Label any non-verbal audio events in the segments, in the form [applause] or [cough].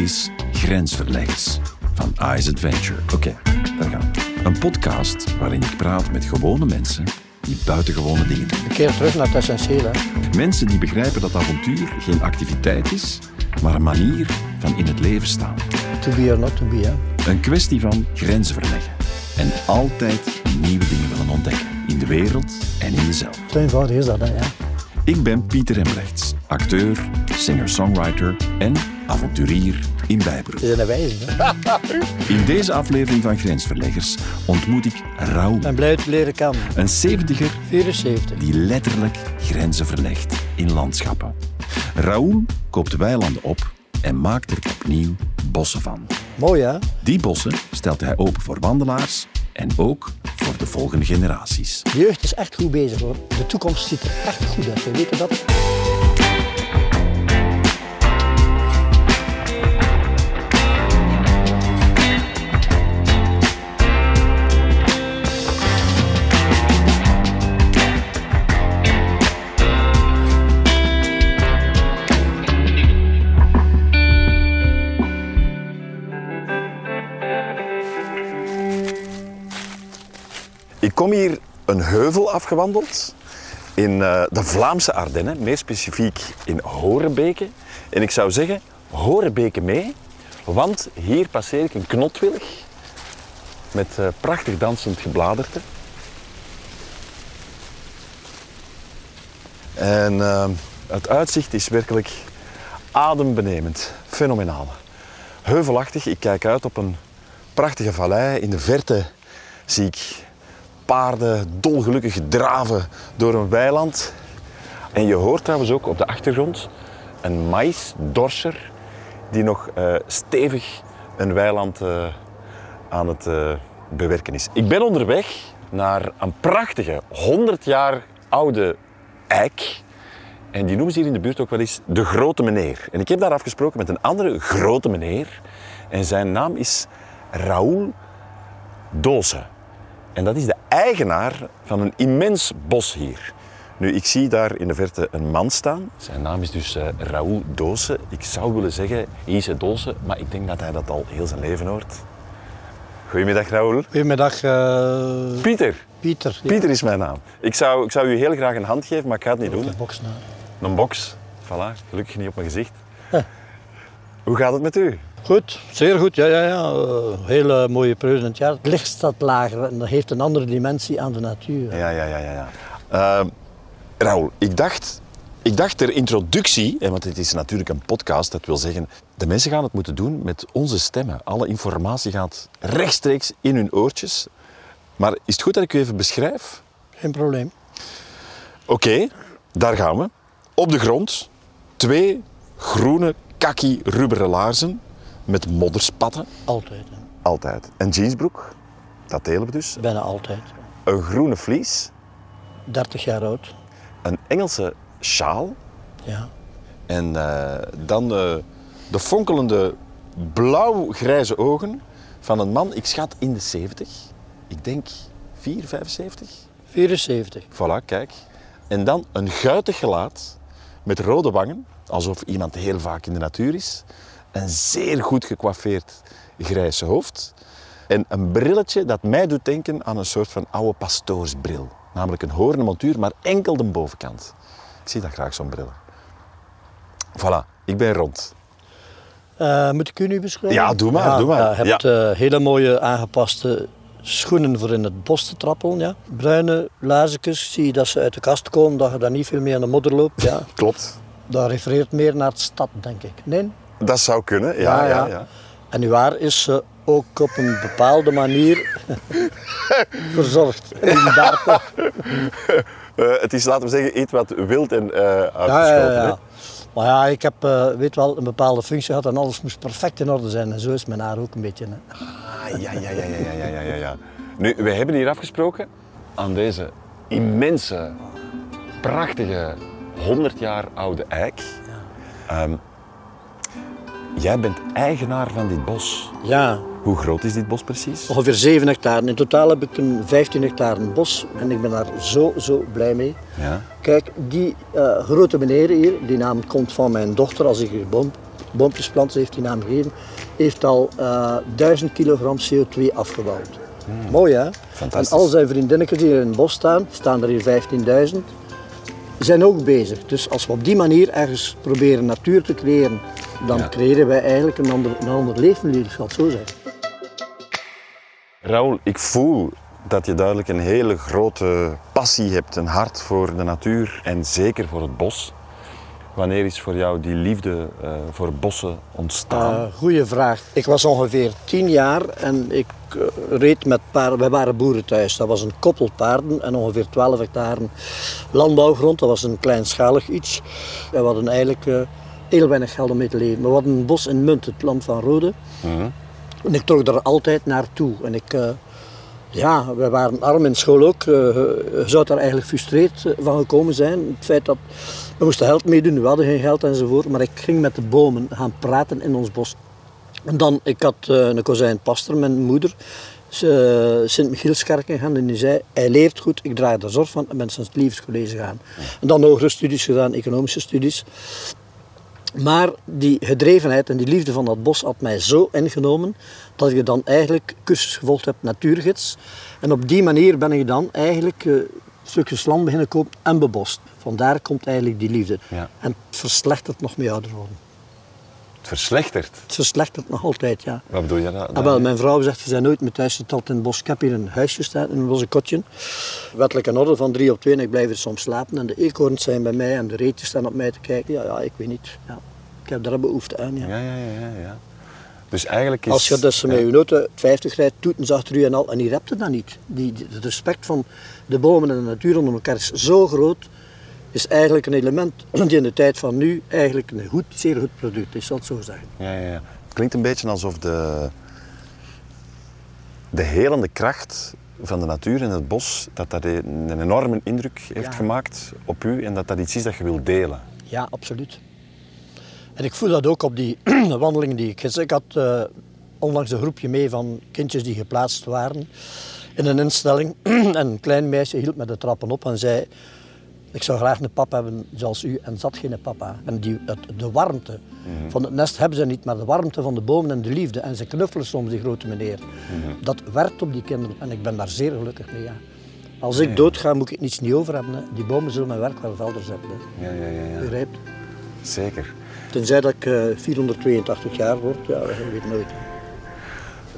is Grensverleggers van Ice Adventure. Oké, daar gaan we. Een podcast waarin ik praat met gewone mensen die buitengewone dingen doen. Een keer terug naar het essentiële. Mensen die begrijpen dat avontuur geen activiteit is, maar een manier van in het leven staan. To be or not to be. Hè. Een kwestie van grenzen verleggen. En altijd nieuwe dingen willen ontdekken. In de wereld en in jezelf. Zo eenvoudig is dat, hè, ja. Ik ben Pieter Embrechts, acteur, singer-songwriter en avonturier in bijberoep. Het is een wijze. Hè. [laughs] In deze aflevering van Grensverleggers ontmoet ik Raoul, Ik ben blij te leren kennen. een 70er 74. die letterlijk grenzen verlegt in landschappen. Raoul koopt weilanden op en maakt er opnieuw bossen van. Mooi, hè? Die bossen stelt hij open voor wandelaars en ook voor de volgende generaties. De jeugd is echt goed bezig, hoor. De toekomst ziet er echt goed uit. We weten dat. Kom hier een heuvel afgewandeld in eh, de Vlaamse Ardennen, meer specifiek in Horebeke. En ik zou zeggen, Horebeke mee, want hier passeer ik een knotwillig met eh, prachtig dansend gebladerte. En eh, het uitzicht is werkelijk adembenemend, fenomenaal. Heuvelachtig, ik kijk uit op een prachtige vallei. In de verte zie ik paarden dolgelukkig draven door een weiland. En je hoort trouwens ook op de achtergrond een maïsdorser die nog eh, stevig een weiland eh, aan het eh, bewerken is. Ik ben onderweg naar een prachtige 100 jaar oude eik. En die noemen ze hier in de buurt ook wel eens de grote meneer. En ik heb daar afgesproken met een andere grote meneer. En zijn naam is Raoul Doze. En dat is de eigenaar van een immens bos hier. Nu, ik zie daar in de verte een man staan. Zijn naam is dus eh Raoul Doze. Ik zou willen zeggen Ise Doze, maar ik denk dat hij dat al heel zijn leven hoort. Goedemiddag, Raoul. Goedemiddag, eh, Pieter. Pieter. Pieter is mijn naam. Ik zou, ik zou u heel graag een hand geven, maar ik ga het niet doen. De box, nou. Een box. Voilà, gelukkig niet op mijn gezicht. Hoe gaat het met u? Goed, zeer goed. Ja, ja, ja. Eh, hele mooie periode in het jaar. Het licht staat lager en dat heeft een andere dimensie aan de natuur. Ja, ja, ja, ja. ja. Ehm, Raoul, ik dacht, ik dacht ter introductie, want het is natuurlijk een podcast, dat wil zeggen, de mensen gaan het moeten doen met onze stemmen. Alle informatie gaat rechtstreeks in hun oortjes. Maar is het goed dat ik u even beschrijf? Geen probleem. Oké, daar gaan we. Op de grond twee groene kaki rubberen laarzen met modderspatten. Altijd. hè. Altijd. Een jeansbroek, dat delen we dus. Bijna altijd. Een groene vlies, 30 jaar oud. een Engelse sjaal Ja. en eh, dan eh, de fonkelende blauw-grijze ogen van een man, ik schat in de 70. Ik denk 4, 75. 74. Voilà, kijk. En dan een guitig gelaat met rode wangen, alsof iemand heel vaak in de natuur is. Een zeer goed gecoiffeerd grijs hoofd. En een brilletje dat mij doet denken aan een soort van oude pastoorsbril. Namelijk een hoornen montuur, maar enkel de bovenkant. Ik zie dat graag, zo'n bril. Voilà, ik ben rond. Eh, moet ik u nu beschrijven? Ja, doe maar, doe maar. Ja, je hebt eh, hele mooie aangepaste schoenen voor in het bos te trappelen. Ja. Bruine laarzetjes, zie je dat ze uit de kast komen, dat je daar niet veel mee aan de modder loopt. Ja. [laughs] Klopt. Dat refereert meer naar de stad, denk ik. Nee? Dat zou kunnen, ja. ja, ja. En uw haar is uh, ook op een bepaalde manier [laughs] verzorgd. In Barten. [laughs] Eh, het is, laten we zeggen, iets wat wild en uh, uitgeschoten. Ja, Maar ja, ik heb weet wel, een bepaalde functie gehad en alles moest perfect in orde zijn. En zo is mijn haar ook een beetje. Ah, ja, ja, ja, ja, ja, ja, ja. Nu, we hebben hier afgesproken aan deze immense, prachtige, 100 jaar oude eik. Ja. Ehm, jij bent eigenaar van dit bos. Ja, Hoe groot is dit bos precies? ongeveer 7 hectare. In totaal heb ik een 15 hectare bos en ik ben daar zo, zo blij mee. Ja. Kijk, die eh, grote meneer hier, die naam komt van mijn dochter als ik hier woon. boompjes planten, heeft die naam gegeven, heeft al eh 1000 kilogram CO2 afgebouwd. Mooi hè? Fantastisch. En al zijn vriendinnetjes die in het bos staan, staan er hier 15.000, zijn ook bezig. Dus als we op die manier ergens proberen natuur te creëren, dan Ja. creëren wij eigenlijk een ander, een ander leefmilieu, ik zal het zo zeggen. Raoul, ik voel dat je duidelijk een hele grote passie hebt, een hart voor de natuur en zeker voor het bos. Wanneer is voor jou die liefde eh, voor bossen ontstaan? Uh, goeie vraag. Ik was ongeveer tien jaar en ik eh, reed met paarden. Wij waren boeren thuis. Dat was een koppel paarden en ongeveer 12 hectare landbouwgrond. Dat was een kleinschalig iets. We hadden eigenlijk heel weinig geld om mee te leven. We hadden een bos in Munt, het land van Rode. En ik trok er altijd naartoe. En ik, eh, ja, we waren arm in school ook. Eh, je zou daar eigenlijk frustreerd eh, van gekomen zijn. Het feit dat we moesten geld meedoen, we hadden geen geld enzovoort. Maar ik ging met de bomen gaan praten in ons bos. En dan, ik had een kozijn pastor, mijn moeder, ze- Sint-Michielskerk gegaan en die zei, hij leert goed, ik draag er zorg van en ben sinds het liefdescollege gegaan. En dan hogere studies gedaan, economische studies. Maar die gedrevenheid en die liefde van dat bos had mij zo ingenomen dat ik dan eigenlijk cursus gevolgd heb natuurgids. En op die manier ben ik dan eigenlijk eh, stukjes land beginnen kopen en bebost. Vandaar komt eigenlijk die liefde. Ja. En het verslechtert nog mee ouder worden. Het verslechtert. Het verslechtert nog altijd, ja. Wat bedoel je daar? Ah, wel, mijn vrouw zegt, je bent nooit met thuis geteld in het bos. Ik heb hier een huisje staan, een losse kotje. Wettelijke orde van drie op twee en ik blijf er soms slapen. En de eekhoorns zijn bij mij en de reetjes staan op mij te kijken. Ja, ja ik weet niet. Ja. Ik heb daar behoefte aan, ja. Ja, ja, ja, ja. Dus eigenlijk is... Als je dus met je auto 50 rijdt, toetens achter u en al, en hier heb je dat niet. Die, die- het respect van de bomen en de natuur onder elkaar is zo groot, is eigenlijk een element die in de tijd van nu eigenlijk een goed, zeer goed product is, zal ik het zo zeggen. Ja, ja, ja. Het klinkt een beetje alsof de, de helende kracht van de natuur in het bos, dat dat een, enorme indruk heeft Ja. gemaakt op u en dat dat iets is dat je wilt delen. Ja, absoluut. En ik voel dat ook op die [clears throat] wandelingen die ik gisteren... Ik had eh, onlangs een groepje mee van kindjes die geplaatst waren in een instelling. [clears throat] en een klein meisje hield met de trappen op en zei... Ik zou graag een pap hebben zoals u en zat geen papa. En die, het, de warmte van het nest hebben ze niet, maar de warmte van de bomen en de liefde. En ze knuffelen soms, die grote meneer. Dat werkt op die kinderen en ik ben daar zeer gelukkig mee. Ja. Als ik doodga, moet ik niets niet over hebben. Hè. Die bomen zullen mijn werk wel verder zetten. Hè. Ja, ja, ja, ja. Begrijpt? Zeker. Tenzij dat ik eh, 482 jaar word, ja, dat weet nooit. hè.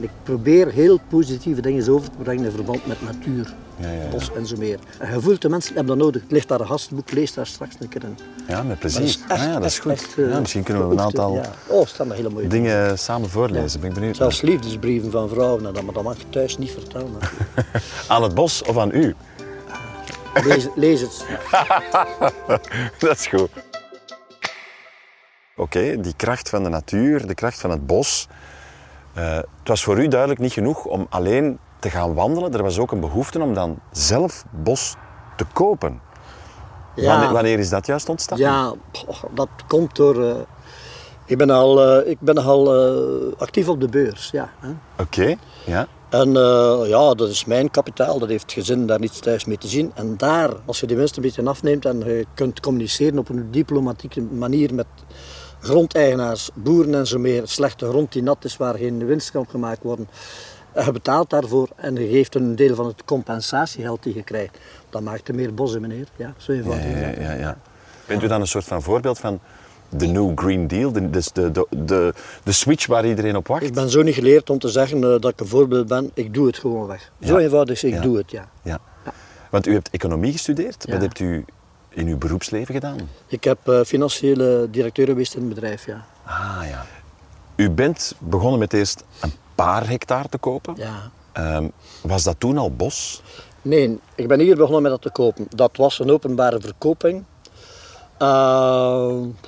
En ik probeer heel positieve dingen over te brengen in verband met natuur, Ja, ja, ja. bos en zo meer. En je voelt de mensen hebben dat nodig. Het ligt daar een gastboek, lees daar straks een keer in. Ja, met plezier. dat echt- Ah, ja, dat is goed. echt, eh, ja, misschien kunnen we een aantal ja. Oh, staan hele mooie dingen. samen voorlezen. Ben ik benieuwd. Zelfs liefdesbrieven van vrouwen, dat, maar dat mag je thuis niet vertellen. [laughs] Aan het bos of aan u? Lees, lees het. [laughs] dat is goed. Oké, die kracht van de natuur, de kracht van het bos. Eh, het was voor u duidelijk niet genoeg om alleen te gaan wandelen. Er was ook een behoefte om dan zelf bos te kopen. Wanneer, wanneer is dat juist ontstaan? Ja, dat komt door... eh, ik ben al, eh, ik ben al actief op de beurs, ja. Oké, ja. En ja, dat is mijn kapitaal, dat heeft gezin daar niets thuis mee te zien. En daar, als je die winst een beetje afneemt en je kunt communiceren op een diplomatieke manier met grondeigenaars, boeren en zo meer, slechte grond die nat is, waar geen winst kan gemaakt worden. En je betaalt daarvoor en je geeft een deel van het compensatiegeld die je krijgt. Dan maakt er meer bossen, meneer. Ja, zo eenvoudig ja, dat. ja, ja. Bent u dan een soort van voorbeeld van de New Green Deal? De, dus de, de, de, de switch waar iedereen op wacht? Ik ben zo niet geleerd om te zeggen eh, dat ik een voorbeeld ben. Ik doe het gewoon weg. Zo Ja. eenvoudig ik Ja. doe het, ja. Ja. Want u hebt economie gestudeerd. Wat hebt u in uw beroepsleven gedaan? Ik heb eh, financiële directeur geweest in het bedrijf, ja. Ah ja. U bent begonnen met eerst een paar hectare te kopen. ja. Ehm, was dat toen al bos? Nee, ik ben hier begonnen met dat te kopen. Dat was een openbare verkoping. Uh,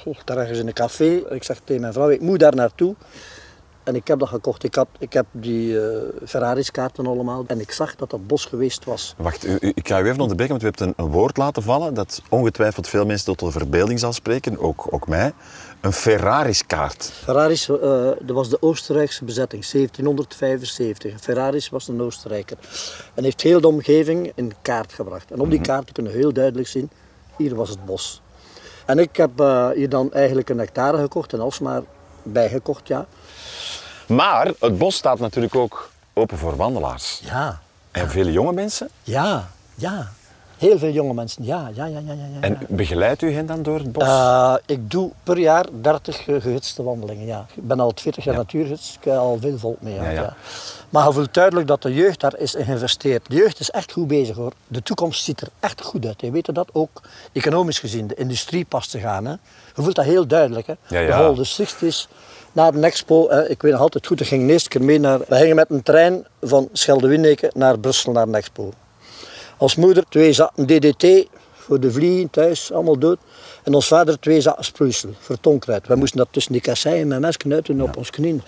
goh, daar ergens in een café. Ik zeg tegen mijn vrouw, ik moet daar naartoe. En ik heb dat gekocht. Ik, had, ik heb die eh Ferraris kaarten allemaal. En ik zag dat dat bos geweest was. Wacht, u, u- ik ga u even onderbreken, want u hebt een, een woord laten vallen dat ongetwijfeld veel mensen tot de verbeelding zal spreken, ook, ook mij. Een Ferraris-kaart. Ferraris, eh, dat was de Oostenrijkse bezetting, 1775. Ferraris was een Oostenrijker. En heeft heel de omgeving in kaart gebracht. En op die kaart kunnen we heel duidelijk zien, hier was het bos. En ik heb eh, hier dan eigenlijk een hectare gekocht in Alsmaar. bijgekocht, ja. Maar het bos staat natuurlijk ook open voor wandelaars. Ja, En vele jonge mensen. ja, ja. Heel veel jonge mensen, ja, ja, ja, ja, ja. En begeleidt u hen dan door het bos? Eh, ik doe per jaar 30 eh, gehitste wandelingen. Ja. Ik ben al 40 jaar Ja. natuurgids, ik heb al veel volk mee. Ja. Maar je voelt duidelijk dat de jeugd daar is in geïnvesteerd. De jeugd is echt goed bezig hoor. De toekomst ziet er echt goed uit. Je weet dat ook economisch gezien. De industrie past zich aan. Hè. Je voelt dat heel duidelijk. Hè. De whole the 60s. Na de expo, hè, ik weet nog altijd goed, ik ging de eerste keer mee naar... We gingen met een trein van Schelde-Winneken naar Brussel naar de expo. Als moeder twee zakken DDT voor de vliegen thuis, allemaal dood. En ons vader twee zakken sproeisel voor tonkruid. We moesten dat tussen die kasseien met mesken uit doen op ons knieën.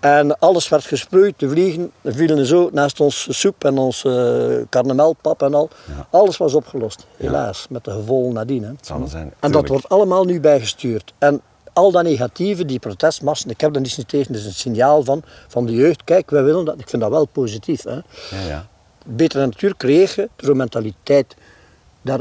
En alles werd gesproeid, de vliegen vielen zo naast ons soep en ons uh, karnemelpap en al. Alles was opgelost, helaas, met de gevolgen nadien. Hè. zijn, En dat tuurlijk. wordt allemaal nu bijgestuurd. En al dat negatieve, die protestmassen, ik heb daar niets tegen, het is een signaal van, van de jeugd. Kijk, wij willen dat, ik vind dat wel positief. Hè Ja, ja. Betere natuur kregen door een mentaliteit daar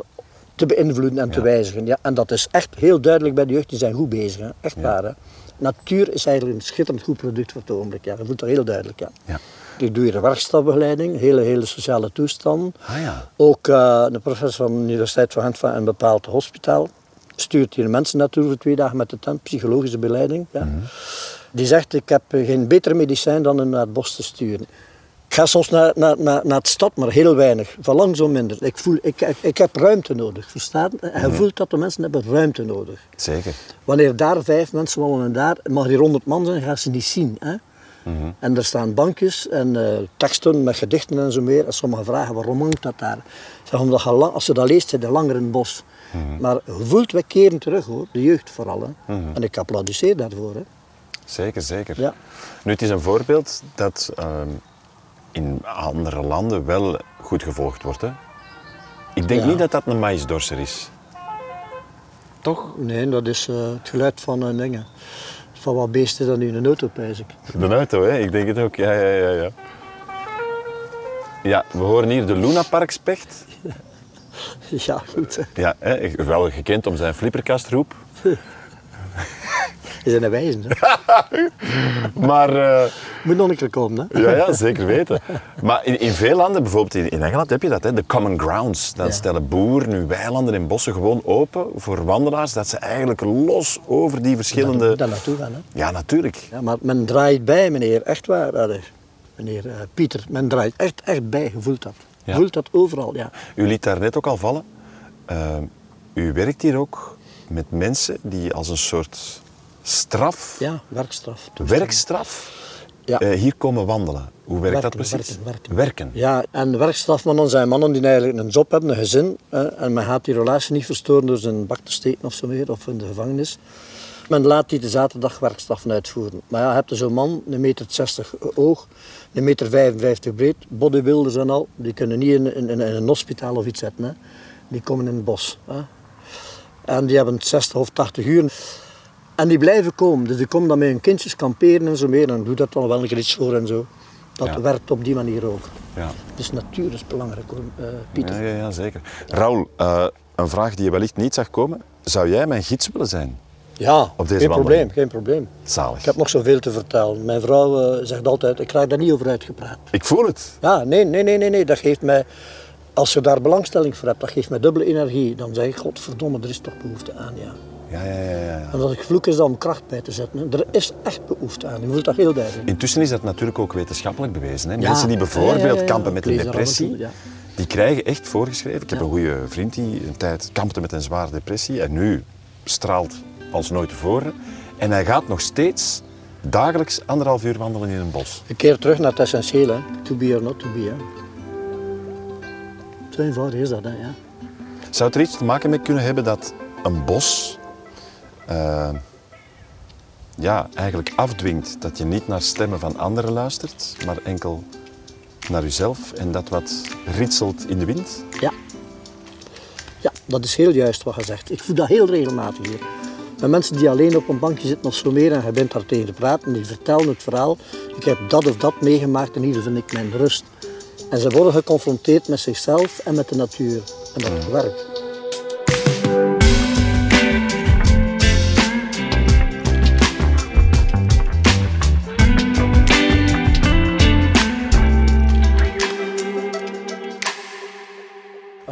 te beïnvloeden en te wijzigen. Ja, en dat is echt heel duidelijk bij de jeugd, die zijn goed bezig. Hè. Echt waar. Hè. Natuur is eigenlijk een schitterend goed product voor het ogenblik. Ja. Je voelt dat heel duidelijk. Ja. Ja. Ik doe hier een werkstafbegeleiding, hele, hele sociale toestanden. Ah ja. Ook uh, de professor van de Universiteit van Gent van een bepaald hospitaal stuurt hier mensen naartoe voor twee dagen met de tent, psychologische begeleiding. Ja. Die zegt, ik heb geen beter medicijn dan hem naar het bos te sturen. Ik ga soms naar, naar, naar, naar de stad, maar heel weinig. Van lang zo minder. Ik, voel, ik, ik, ik heb ruimte nodig, verstaan? Voelt dat de mensen hebben ruimte nodig. Zeker. Wanneer daar vijf mensen wonen en daar, mag hier honderd man zijn, gaan ze niet zien. Hè? En er staan bankjes en eh, teksten met gedichten en zo meer. En sommigen vragen waarom hangt dat daar? Zeg, omdat je lang, als je dat leest, zit je langer in het bos. Maar je voelt, we keren terug hoor, de jeugd vooral. Hè? En ik applaudisseer daarvoor. Hè? Zeker, zeker. Ja. Nu, het is een voorbeeld dat ehm, in andere landen wel goed gevolgd wordt. Hè? Ik denk Ja. niet dat dat een maïsdorser is. Toch? Nee, dat is eh, het geluid van een dingen. Van wat beesten dan nu in een auto, pijs ik. De auto, hè? Ik denk het ook. Ja, ja, ja, ja. Ja, we horen hier de Luna Parkspecht. [laughs] Ja, goed. hè. Ja, hè? wel gekend om zijn flipperkastroep. [laughs] Die zijn een wijzen. Hè? [laughs] Maar eh, Moet nog een keer komen. Hè? ja, ja, zeker weten. Maar in, in veel landen, bijvoorbeeld in, in Engeland, heb je dat, hè? de common grounds. Dan Ja. stellen boeren nu weilanden en bossen gewoon open voor wandelaars, dat ze eigenlijk los over die verschillende... Daar naartoe gaan. Hè? Ja, natuurlijk. Ja, maar men draait bij, meneer, echt waar. Allee, meneer eh, Pieter, men draait echt, echt bij, je voelt dat. Je Ja. voelt dat overal, ja. U liet daar net ook al vallen. Eh, u werkt hier ook met mensen die als een soort straf, Ja, werkstraf. werkstraf, Ja. eh, hier komen wandelen. Hoe werkt dat precies? werken, werken. Werken. Ja, en werkstrafmannen zijn mannen die eigenlijk een job hebben, een gezin. En men gaat die relatie niet verstoren door zijn bak te steken of zo meer, of in de gevangenis. Men laat die de zaterdag werkstraffen uitvoeren. Maar ja, je hebt er zo'n man, een meter 60 hoog, een meter 55 breed, bodybuilders en al, die kunnen niet in, in, in een hospitaal of iets zetten. Hè. Die komen in het bos. Hè. En die hebben 60 of 80 uur. En die blijven komen. Dus die komen dan met hun kindjes kamperen en zo meer. En doe dat dan wel een iets voor en zo. Dat Ja. werkt op die manier ook. Ja. Dus natuur is belangrijk hoor, eh, Pieter. Ja, ja, ja, zeker. Raoul, eh, een vraag die je wellicht niet zag komen. Zou jij mijn gids willen zijn? Ja, Op deze geen wandeling. probleem, geen probleem. Zalig. Ik heb nog zoveel te vertellen. Mijn vrouw eh, zegt altijd, ik krijg daar niet over uitgepraat. Ik voel het. Ja, nee, nee, nee, nee, nee, dat geeft mij... Als je daar belangstelling voor hebt, dat geeft mij dubbele energie. Dan zeg ik, godverdomme, er is toch behoefte aan, ja. Ja, ja, ja, ja, ja. En dat ik vloek is om kracht bij te zetten. Er is echt behoefte aan. Je voelt dat heel duidelijk. Intussen is dat natuurlijk ook wetenschappelijk bewezen. Hè? Ja. Mensen die bijvoorbeeld kampen met een depressie, die krijgen echt voorgeschreven. Ik heb een goede vriend die een tijd kampte met een zware depressie en nu straalt als nooit tevoren. En hij gaat nog steeds dagelijks anderhalf uur wandelen in een bos. Een keer terug naar het essentieel, hè. To be or not to be, hè. Zo eenvoudig is dat, hè, ja. Zou het er iets te maken mee kunnen hebben dat een bos eh, ja, eigenlijk afdwingt dat je niet naar stemmen van anderen luistert, maar enkel naar jezelf en dat wat ritselt in de wind? Ja. Ja, dat is heel juist wat je zegt. Ik voel dat heel regelmatig hier. Met mensen die alleen op een bankje zitten of zo meer en je bent daar tegen te praten, die vertellen het verhaal. Ik heb dat of dat meegemaakt en hier vind ik mijn rust. En ze worden geconfronteerd met zichzelf en met de natuur. En dat werkt.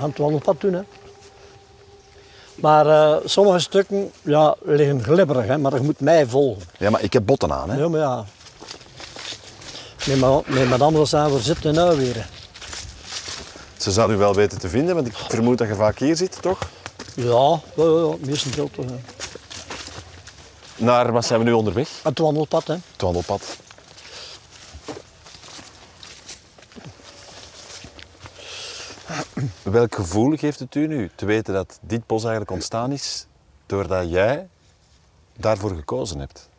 Het wandelpad doen. Hè. Maar eh, sommige stukken ja, liggen glibberig, hè, maar je moet mij volgen. Ja, maar ik heb botten aan, hè? Ja, maar ja. Met, ma- met madame samen zitten nou weer. hè. Ze zou u wel weten te vinden, want ik vermoed dat je vaak hier zit, toch? Ja, ja, ja, meestal toch. Naar wat zijn we nu onderweg? Het wandelpad, hè. Het wandelpad. Welk gevoel geeft het u nu te weten dat dit bos eigenlijk ontstaan is doordat jij daarvoor gekozen hebt?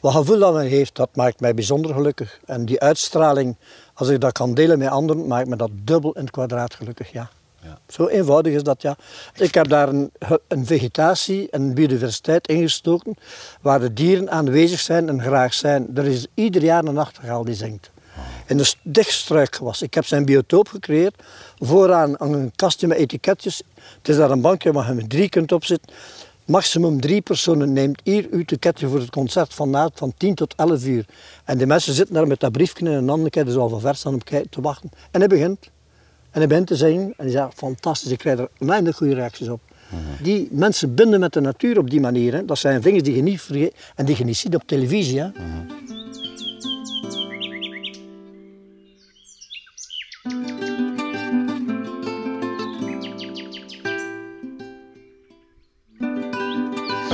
Wat gevoel dat men heeft, dat maakt mij bijzonder gelukkig. En die uitstraling, als ik dat kan delen met anderen, maakt me dat dubbel in het kwadraat gelukkig, ja. Ja. Zo eenvoudig is dat, ja. Ik heb daar een, een vegetatie en een biodiversiteit ingestoken, waar de dieren aanwezig zijn en graag zijn. Er is ieder jaar een nachtegaal die zingt. In de dichtstruikgewas. Ik heb zijn biotoop gecreëerd. Vooraan aan een kastje met etiketjes. Het is daar een bankje waar je met drie kunt opzitten. Maximum drie personen neemt hier uw ticketje voor het concert vanavond van 10 tot 11 uur. En die mensen zitten daar met dat briefje in een handen, kijken dus al van ver staan op kijken te wachten. En hij begint. En hij begint te zingen en hij zegt, fantastisch, ik krijg er weinig goede reacties op. Die mensen binden met de natuur op die manier. Dat zijn dingen die je niet vergeet en die je niet ziet op televisie.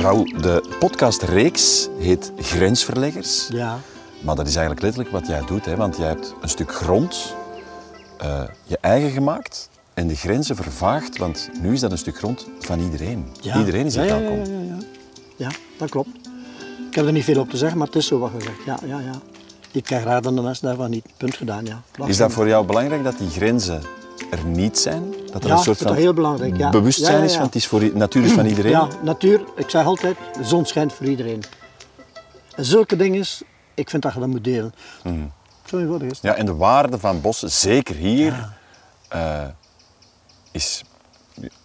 Raoul, de podcastreeks heet Grensverleggers. Ja. Maar dat is eigenlijk letterlijk wat jij doet, hè? want jij hebt een stuk grond eh, je eigen gemaakt en de grenzen vervaagd, want nu is dat een stuk grond van iedereen. Ja. Iedereen is hier ja, welkom. Ja, ja, ja. ja, dat klopt. Ik heb er niet veel op te zeggen, maar het is zo wat gezegd. Ja, ja, ja. Ik krijg raad aan de mensen daarvan niet. Punt gedaan, ja. Is dat voor jou belangrijk dat die grenzen er niet zijn? Dat er Ja, een soort van dat heel belangrijk, ja. bewustzijn Ja, is, want het is voor, natuur is van iedereen. Ja, natuur, ik zeg altijd, de zon schijnt voor iedereen. En zulke dingen, ik vind dat je dat moet delen. Zo eenvoudig is het. Ja, en de waarde van bossen, zeker hier, eh, is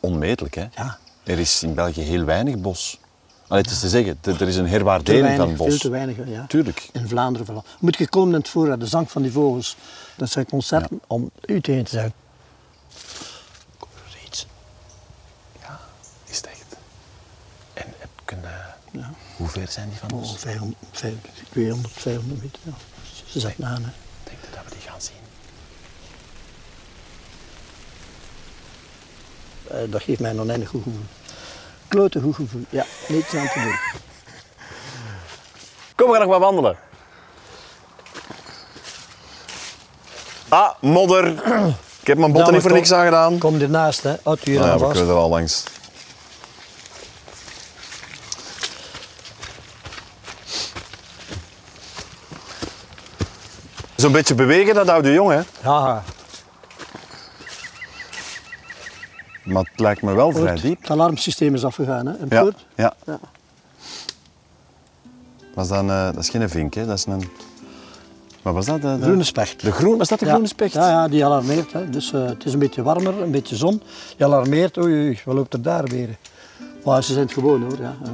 onmetelijk. Hè? Ja. Er is in België heel weinig bos. Allee, het is te zeggen, er is een herwaardering weinig, van bos. veel te weinig. Ja. Tuurlijk. In Vlaanderen vooral. Moet je komen in het voorraad, de zang van die vogels. Dat zijn concerten om u tegen te zeggen. Reeds. Is het echt. En heb kunnen... Hoe ver zijn die van Oh, ons? 500, 500, 200, 500 meter. Ja. Ze zegt na, hè. Denk je dat we die gaan zien? Eh, dat geeft mij een oneindig goed gevoel. Klote goed gevoel. Ja, niets aan te doen. Kom, we gaan nog maar wandelen. Ah, modder. Ik heb mijn botten maar niet voor kom- niks aangedaan. Kom ernaast, hè. Hier Nou ja, we kunnen er al langs. Zo'n beetje bewegen, dat houdt de jong, hè? Ja, Maar het lijkt me wel vrij diep. Het alarmsysteem is afgegaan, hè. En Ja, ja. Ja. Was dan, eh, dat is geen vink, hè? Dat is een... Wat was dat? De, de- Groene specht. De groen, was dat de Ja. groene specht? Ja, ja, die alarmeert. Hè. Dus eh, het is een beetje warmer, een beetje zon. Die alarmeert, oei, oei, wat loopt er daar weer? Maar ze zijn het gewoon hoor. Ja. ja.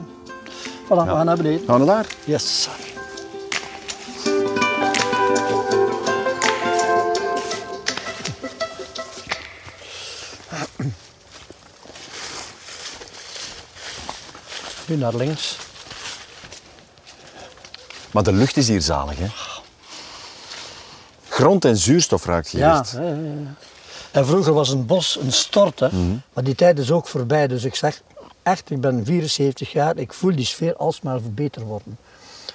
Voilà, we gaan naar beneden. Gaan we naar daar? Yes. Nu naar links. Maar de lucht is hier zalig, hè? Grond en zuurstof ruikt hier Ja, ja, ja. En vroeger was een bos een stort, hè. maar die tijd is ook voorbij. Dus ik zeg echt, ik ben 74 jaar, ik voel die sfeer alsmaar beter worden.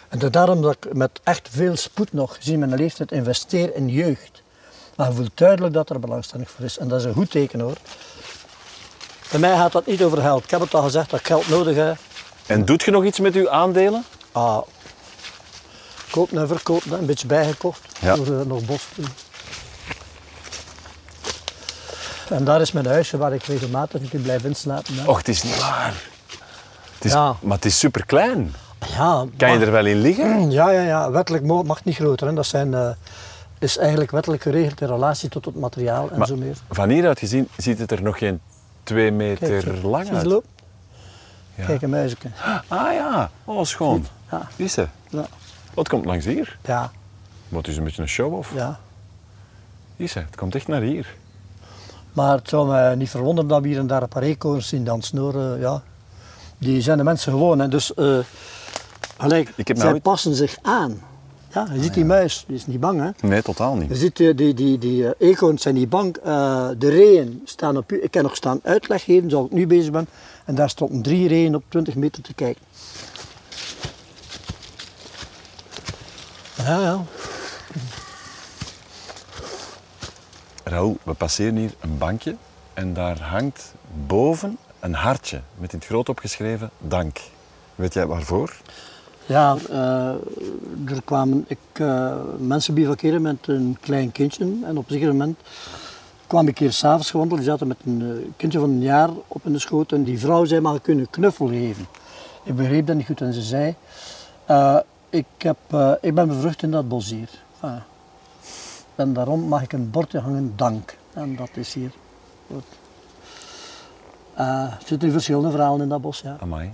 En dat daarom dat ik met echt veel spoed nog, gezien mijn leeftijd, investeer in jeugd. Maar je voelt duidelijk dat er belangstelling voor is. En dat is een goed teken hoor. Bij mij gaat dat niet over geld. Ik heb het al gezegd dat ik geld nodig heb. En doet je nog iets met uw aandelen? Ah, kopen en verkopen, hè. een beetje bijgekocht. Ja. Voor eh, nog bos te doen. En daar is mijn huisje waar ik regelmatig een keer blijf inslapen. hè. Och, het is niet waar. Het is, Ja. Maar het is super klein. Ja, Kan je er wel in liggen? Ja, ja, ja. Wettelijk mag het niet groter. Hè. Dat zijn, eh, is eigenlijk wettelijk geregeld in relatie tot het materiaal en Maar zo meer. van hieruit gezien ziet het er nog geen twee meter Kijk, lang uit. Ja. Kijk, een muisje. Ah ja, oh schoon. Ja. Is ze? Ja, Wat komt langs hier? ja, Wat is een beetje een show-off? ja. Is ze? Het komt echt naar hier. Maar het zou me niet verwonderen dat we hier en daar een paar eekhoorns zien dan snoren. Ja. Die zijn de mensen gewoon. Hè. Dus uh, heb zij passen zich aan. Ja, je ziet die muis, die is niet bang. Hè. Nee, totaal Je niet. ziet, eh, die, die, die eh, eekhoorns zijn niet bang. Eh, de reeën staan op u. Ik kan nog staan uitleg geven, zoals ik nu bezig ben. En daar stonden drie reeën op 20 meter te kijken. Ja, ja. Raoul, we passeren hier een bankje en daar hangt boven een hartje met in het groot opgeschreven dank. Weet jij waarvoor? Ja, eh, er kwamen ik, eh, mensen bivakeren met een klein kindje. En op een zeker moment kwam ik keer s'avonds gewandeld. Die zaten met een eh, kindje van een jaar op in de schoot. En die vrouw zei, u een knuffel geven? Ik begreep dat niet goed en ze zei, ik, heb, ik ben bevrucht in dat bos hier. Ah. En daarom mag ik een bordje hangen, dank. En dat is hier. Goed. Er zitten verschillende verhalen in dat bos, ja. Amai.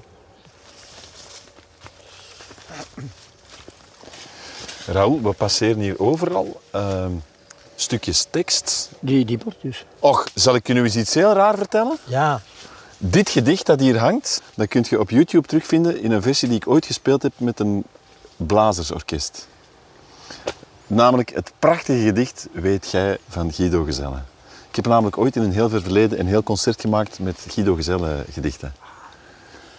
Raoul, we passeren hier overal ehm, stukjes tekst. Die, die bordjes. Och, zal ik je nu eens iets heel raar vertellen? Ja, Dit gedicht dat hier hangt, dat kun je op YouTube terugvinden in een versie die ik ooit gespeeld heb met een blazersorkest. Namelijk het prachtige gedicht Weet jij van Guido Gezelle. Ik heb namelijk ooit in een heel ver verleden een heel concert gemaakt met Guido Gezelle gedichten.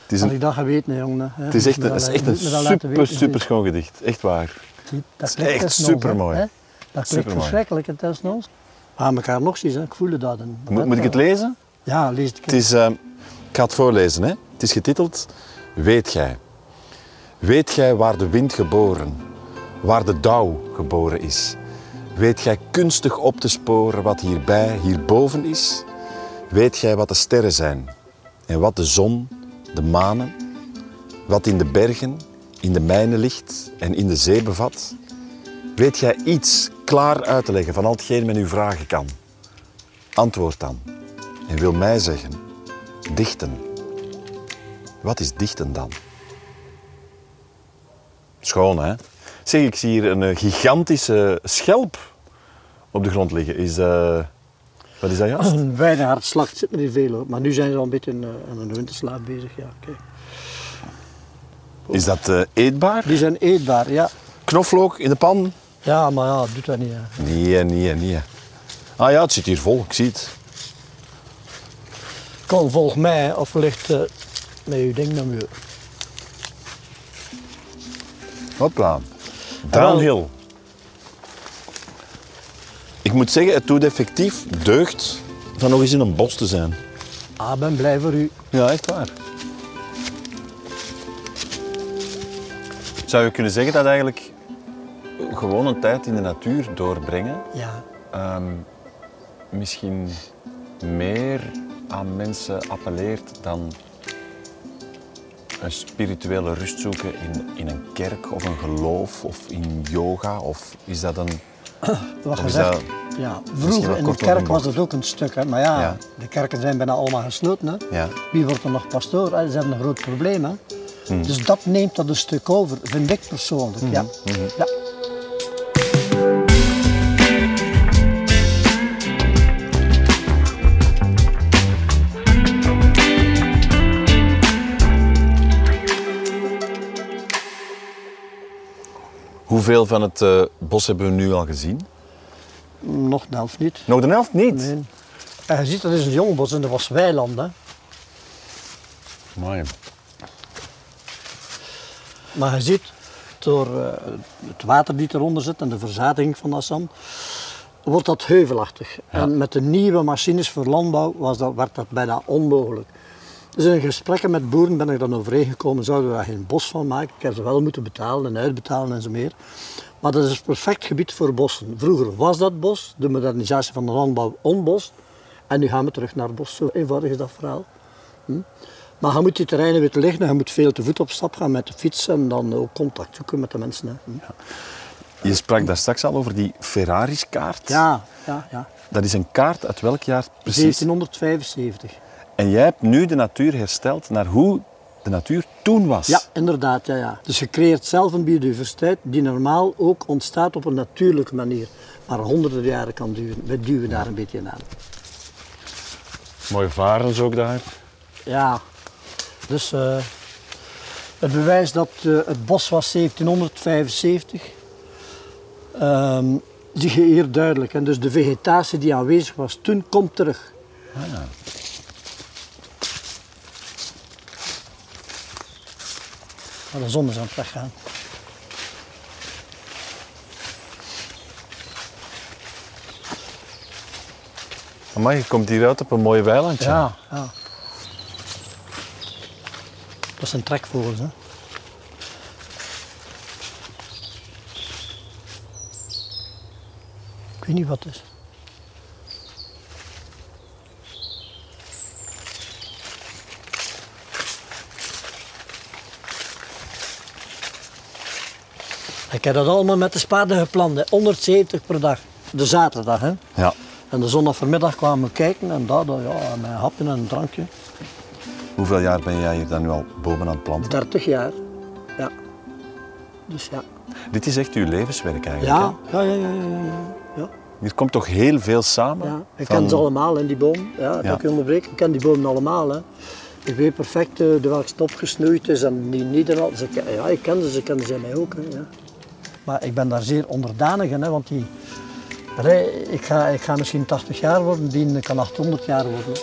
Het is, Had een, ik dat geweten, jongen. hè. het is echt, een, is echt een super, weten. super schoon gedicht. Echt waar. Zie, Dat is klinkt echt supermooi. hè. Dat klinkt verschrikkelijk, het desnoods. We gaan elkaar nog hè. ik voelde dat. En moet ik het lezen? Ja, lees het. Het is, eh, ik ga het voorlezen. Hè. Het is getiteld Weet gij. Weet gij waar de wind geboren, waar de dauw geboren is? Weet gij kunstig op te sporen wat hierbij, hierboven is? Weet gij wat de sterren zijn en wat de zon, de manen, wat in de bergen, in de mijnen ligt en in de zee bevat? Weet gij iets klaar uit te leggen van al hetgeen men u vragen kan? Antwoord dan en wil mij zeggen, dichten. Wat is dichten dan? Schoon, hè? Zeg, ik zie hier een eh, gigantische schelp op de grond liggen. Is, eh, wat is dat juist? Een weidehaardslacht zit er hier veel hoor. Maar nu zijn ze al een beetje eh, aan een winterslaap bezig. Ja, kijk. Is dat eh, eetbaar? Die zijn eetbaar, ja. Knoflook in de pan? Ja, maar ja, doet dat niet. Hè. Nee, nee, nee. Ah ja, het zit hier vol, ik zie het. Kom, volg mij of wellicht eh met uw ding naar muur. Hopla. Downhill. Ik moet zeggen, het doet effectief deugd van nog eens in een bos te zijn. Ah, ik ben blij voor u. Ja, echt waar. Zou je kunnen zeggen dat eigenlijk gewoon een tijd in de natuur doorbrengen Ja. ehm, misschien meer aan mensen appelleert dan een spirituele rust zoeken in, in een kerk of een geloof of in yoga? Of is dat een... [clears throat] Wat gezegd, ja, vroeger in de kerk was dat ook een stuk. Hè. Maar ja, Ja. de kerken zijn bijna allemaal gesloten. Hè. Ja. Wie wordt er nog pastoor? Ze hebben een groot probleem. Hè. Hmm. Dus dat neemt dat een stuk over, vind ik persoonlijk. Ja. Hmm. Ja. Hoeveel van het eh, bos hebben we nu al gezien? Nog de helft niet. Nog de helft niet? Nee. En je ziet, dat is een jong bos en dat was weiland. Hè. Mooi. Maar je ziet, door eh, het water die eronder zit en de verzadiging van dat zand, wordt dat heuvelachtig. En met de nieuwe machines voor landbouw was dat, werd dat bijna onmogelijk. Dus in gesprekken met boeren ben ik dan overeengekomen, zouden we daar geen bos van maken. Ik heb ze wel moeten betalen en uitbetalen en zo meer. Maar dat is een perfect gebied voor bossen. Vroeger was dat bos, de modernisatie van de landbouw onbos. En nu gaan we terug naar het bos. Zo eenvoudig is dat verhaal. Hm? Maar je moet die terreinen weten liggen en je moet veel te voet op stap gaan met de fiets en dan ook contact zoeken met de mensen. Hè. Hm? Je sprak daar straks al over die Ferraris-kaart. Ja, ja, ja. Dat is een kaart uit welk jaar precies? 1775. En jij hebt nu de natuur hersteld naar hoe de natuur toen was. Ja, inderdaad. Ja, ja. Dus je creëert zelf een biodiversiteit die normaal ook ontstaat op een natuurlijke manier. Maar honderden jaren kan duren. We duwen daar een beetje aan. Mooie varens ook daar. Ja, dus eh, het bewijs dat eh, het bos was 1775, ehm, zie je hier duidelijk. En dus de vegetatie die aanwezig was toen, komt terug. Maar de zon is aan het weggaan. Maar je komt hier uit op een mooi weilandje. Ja, ja. Dat zijn trekvogels, hè. Ik weet niet wat het is. Ik heb dat allemaal met de spade gepland, hè. 170 per dag. De zaterdag, hè. Ja. En de zondag vanmiddag kwamen we kijken en dat, ja, met een hapje en een drankje. Hoeveel jaar ben jij hier dan nu al boven aan het planten? 30 jaar. Ja. Dus ja. Dit is echt uw levenswerk eigenlijk. Ja, hè? ja, ja, ja, ja, ja. ja. Hier komt toch heel veel samen? ja. Ik Van- ken ze allemaal, hè, die boom. Ja, dat Ja. ik je onderbreken. Ik ken die bomen allemaal. Hè. Ik weet perfect eh, de welke stop gesnoeid is en die niet en al. Ze ken- ja, ik ken ze, ze kennen zij mij ook. Hè, ja. Maar ik ben daar zeer onderdanig in, hè, want die, Allee, ik, ga, ik ga misschien 80 jaar worden, die kan 800 jaar worden.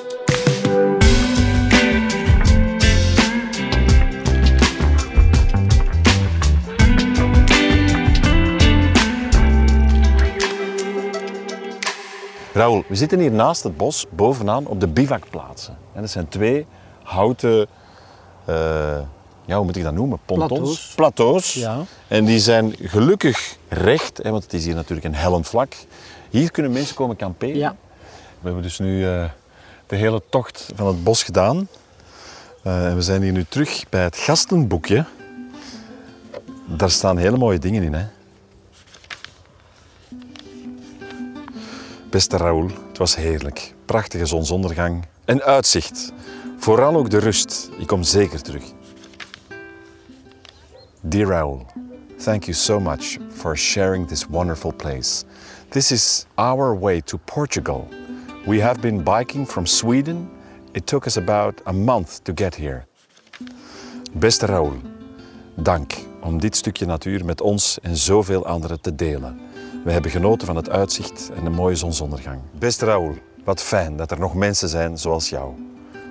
Raoul, we zitten hier naast het bos, bovenaan, op de bivakplaatsen. En dat zijn twee houten, eh, ja, hoe moet ik dat noemen? Pontons? Plateaus. Plateaus. Ja. En die zijn gelukkig recht, hè, want het is hier natuurlijk een hellend vlak. Hier kunnen mensen komen kamperen. Ja. We hebben dus nu eh, de hele tocht van het bos gedaan. Eh, en we zijn hier nu terug bij het gastenboekje. Daar staan hele mooie dingen in. Hè? Beste Raoul, het was heerlijk. Prachtige zonsondergang en uitzicht. Vooral ook de rust. Ik kom zeker terug. Dear Raoul, thank you so much for sharing this wonderful place. This is our way to Portugal. We have been biking from Sweden. It took us about a month to get here. Beste Raoul, dank om dit stukje natuur met ons en zoveel anderen te delen. We hebben genoten van het uitzicht en de mooie zonsondergang. Beste Raoul, wat fijn dat er nog mensen zijn zoals jou.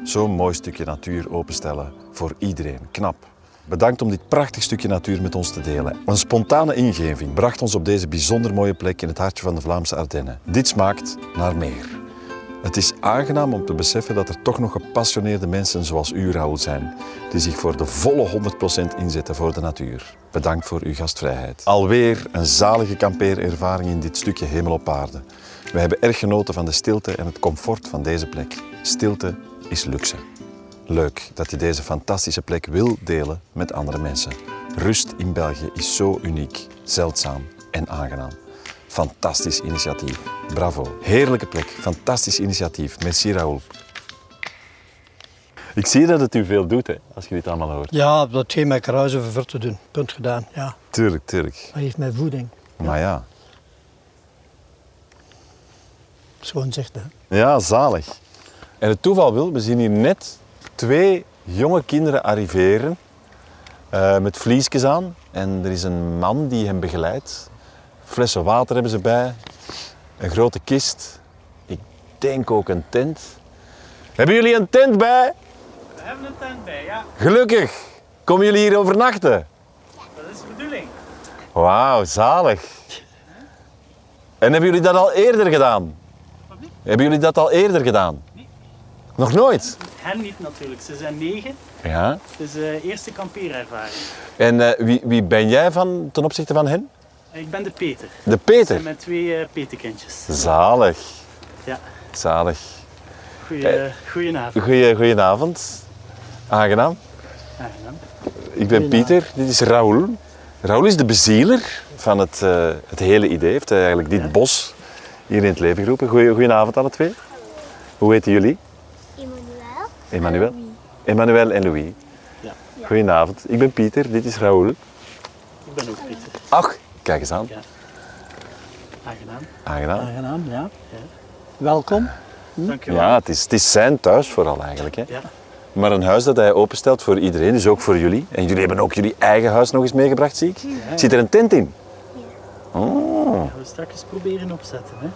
Zo'n mooi stukje natuur openstellen voor iedereen. Knap. Bedankt om dit prachtig stukje natuur met ons te delen. Een spontane ingeving bracht ons op deze bijzonder mooie plek in het hartje van de Vlaamse Ardennen. Dit smaakt naar meer. Het is aangenaam om te beseffen dat er toch nog gepassioneerde mensen zoals u, Raoul, zijn, die zich voor de volle 100% inzetten voor de natuur. Bedankt voor uw gastvrijheid. Alweer een zalige kampeerervaring in dit stukje hemel op aarde. We hebben erg genoten van de stilte en het comfort van deze plek. Stilte is luxe. Leuk dat je deze fantastische plek wil delen met andere mensen. Rust in België is zo uniek, zeldzaam en aangenaam. Fantastisch initiatief. Bravo. Heerlijke plek. Fantastisch initiatief. Merci Raoul. Ik zie dat het u veel doet, hè, als je dit allemaal hoort. Ja, dat geeft mij kruis over ver te doen. Punt gedaan. Ja, Tuurlijk, tuurlijk. dat geeft mij voeding. Maar ja. Schoon zegt hè. Ja, zalig. En het toeval wil, we zien hier net twee jonge kinderen arriveren eh, met vliesjes aan. En er is een man die hen begeleidt. Flessen water hebben ze bij, een grote kist. Ik denk ook een tent. Hebben jullie een tent bij? We hebben een tent bij, ja. Gelukkig. Komen jullie hier overnachten? Dat is de bedoeling. Wauw, zalig. En hebben jullie dat al eerder gedaan? Hebben jullie dat al eerder gedaan? Nog nooit? Hen niet natuurlijk, ze zijn negen. Ja. Het is de eerste kampeerervaring. En eh, wie, wie ben jij van ten opzichte van hen? Ik ben de Peter. De Peter. mijn twee eh, petekindjes. Zalig. Ja, Zalig. goeie, Eh. goedenavond. Goeie, goedenavond. Aangenaam. Aangenaam. Ik ben Pieter, dit is Raoul. Raoul is de bezieler van het, eh, het hele idee. Heeft eigenlijk dit bos hier in het leven geroepen. Goeie, goedenavond alle twee. Hoe heten jullie? Emmanuel. Emmanuel. Emmanuel en Louis. Ja. Goedenavond. Ik ben Pieter, dit is Raoul. Ik ben ook Pieter. Ach, kijk eens aan. Ja. Aangenaam. Aangenaam. Aangenaam, ja. Welkom. Dank u wel. Ja, het is, het is zijn thuis vooral eigenlijk. Hè. Ja. Maar een huis dat hij openstelt voor iedereen, dus ook voor jullie. En jullie hebben ook jullie eigen huis nog eens meegebracht, zie ik. Zit er een tent in? Oh. Gaan we straks proberen opzetten. Hè?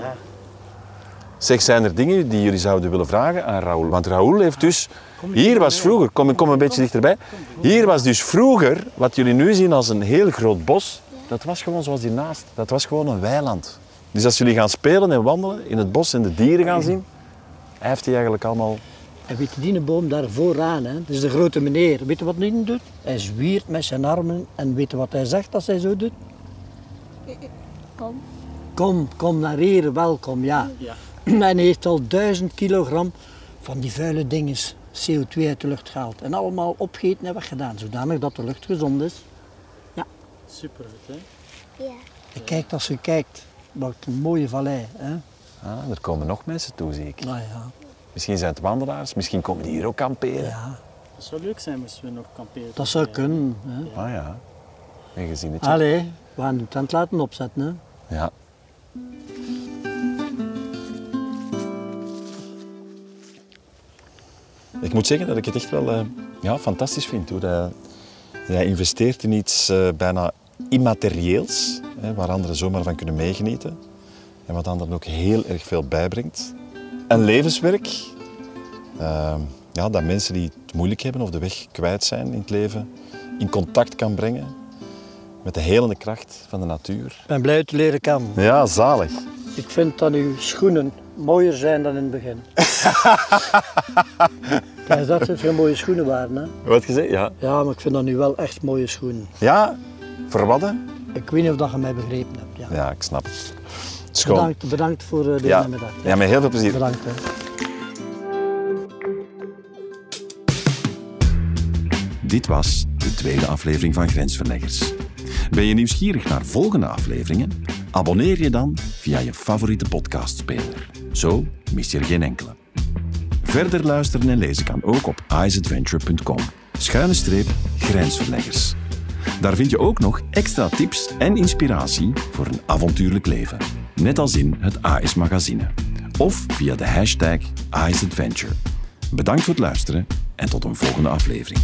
Ja. Zeg, zijn er dingen die jullie zouden willen vragen aan Raoul? Want Raoul heeft dus... Hier was vroeger... Kom, kom een beetje dichterbij. Hier was dus vroeger, wat jullie nu zien als een heel groot bos, dat was gewoon zoals hiernaast. Dat was gewoon een weiland. Dus als jullie gaan spelen en wandelen in het bos en de dieren gaan zien, hij heeft die eigenlijk allemaal... En weet je, die boom daar vooraan, hè, dat is de grote meneer. Weet je wat hij doet? Hij zwiert met zijn armen en weet je wat hij zegt als hij zo doet? Kom. Kom, kom naar hier, welkom, ja. Ja. [clears throat] En hij heeft al duizend kilogram van die vuile dingen CO2 uit de lucht gehaald. En allemaal opgegeten en weggedaan, zodanig dat de lucht gezond is. Super goed, hè? Ja. En kijk als u kijkt, wat een mooie vallei. Hè? Ah, er komen nog mensen toe, zie ik. Nou ja, Misschien zijn het wandelaars, misschien komen die hier ook kamperen. ja, Dat zou leuk zijn moesten we nog kamperen. dat zou kunnen. Hè? Ah ja, een gezinnetje. Allee, we gaan de tent laten opzetten. Hè? Ja. Ik moet zeggen dat ik het echt wel eh, ja, fantastisch vind hoe dat, hij investeert in iets eh, bijna immaterieels, hè, waar anderen zomaar van kunnen meegenieten en wat anderen ook heel erg veel bijbrengt. Een levenswerk eh, ja, dat mensen die het moeilijk hebben of de weg kwijt zijn in het leven in contact kan brengen met de helende kracht van de natuur. Ik ben blij te leren kennen. Ja, zalig. Ik vind dat uw schoenen mooier zijn dan in het begin. [laughs] Dacht dat veel mooie schoenen waren. Hè? Wat gezegd? Ja. Ja, maar ik vind dat nu wel echt mooie schoenen. Ja, voor wat? hè? Ik weet niet of dat je mij begrepen hebt. Ja. Ja, ik snap het. Schoon. Bedankt, bedankt voor eh, de Ja. namiddag. ja, met heel veel plezier. Bedankt. Hè. Dit was de tweede aflevering van Grensverleggers. Ben je nieuwsgierig naar volgende afleveringen? Abonneer je dan via je favoriete podcastspeler. Zo mis je er geen enkele. Verder luisteren en lezen kan ook op isadventure.com. Schuine streep Grensverleggers. Daar vind je ook nog extra tips en inspiratie voor een avontuurlijk leven. Net als in het AIS magazine. Of via de hashtag AISAdventure. Bedankt voor het luisteren en tot een volgende aflevering.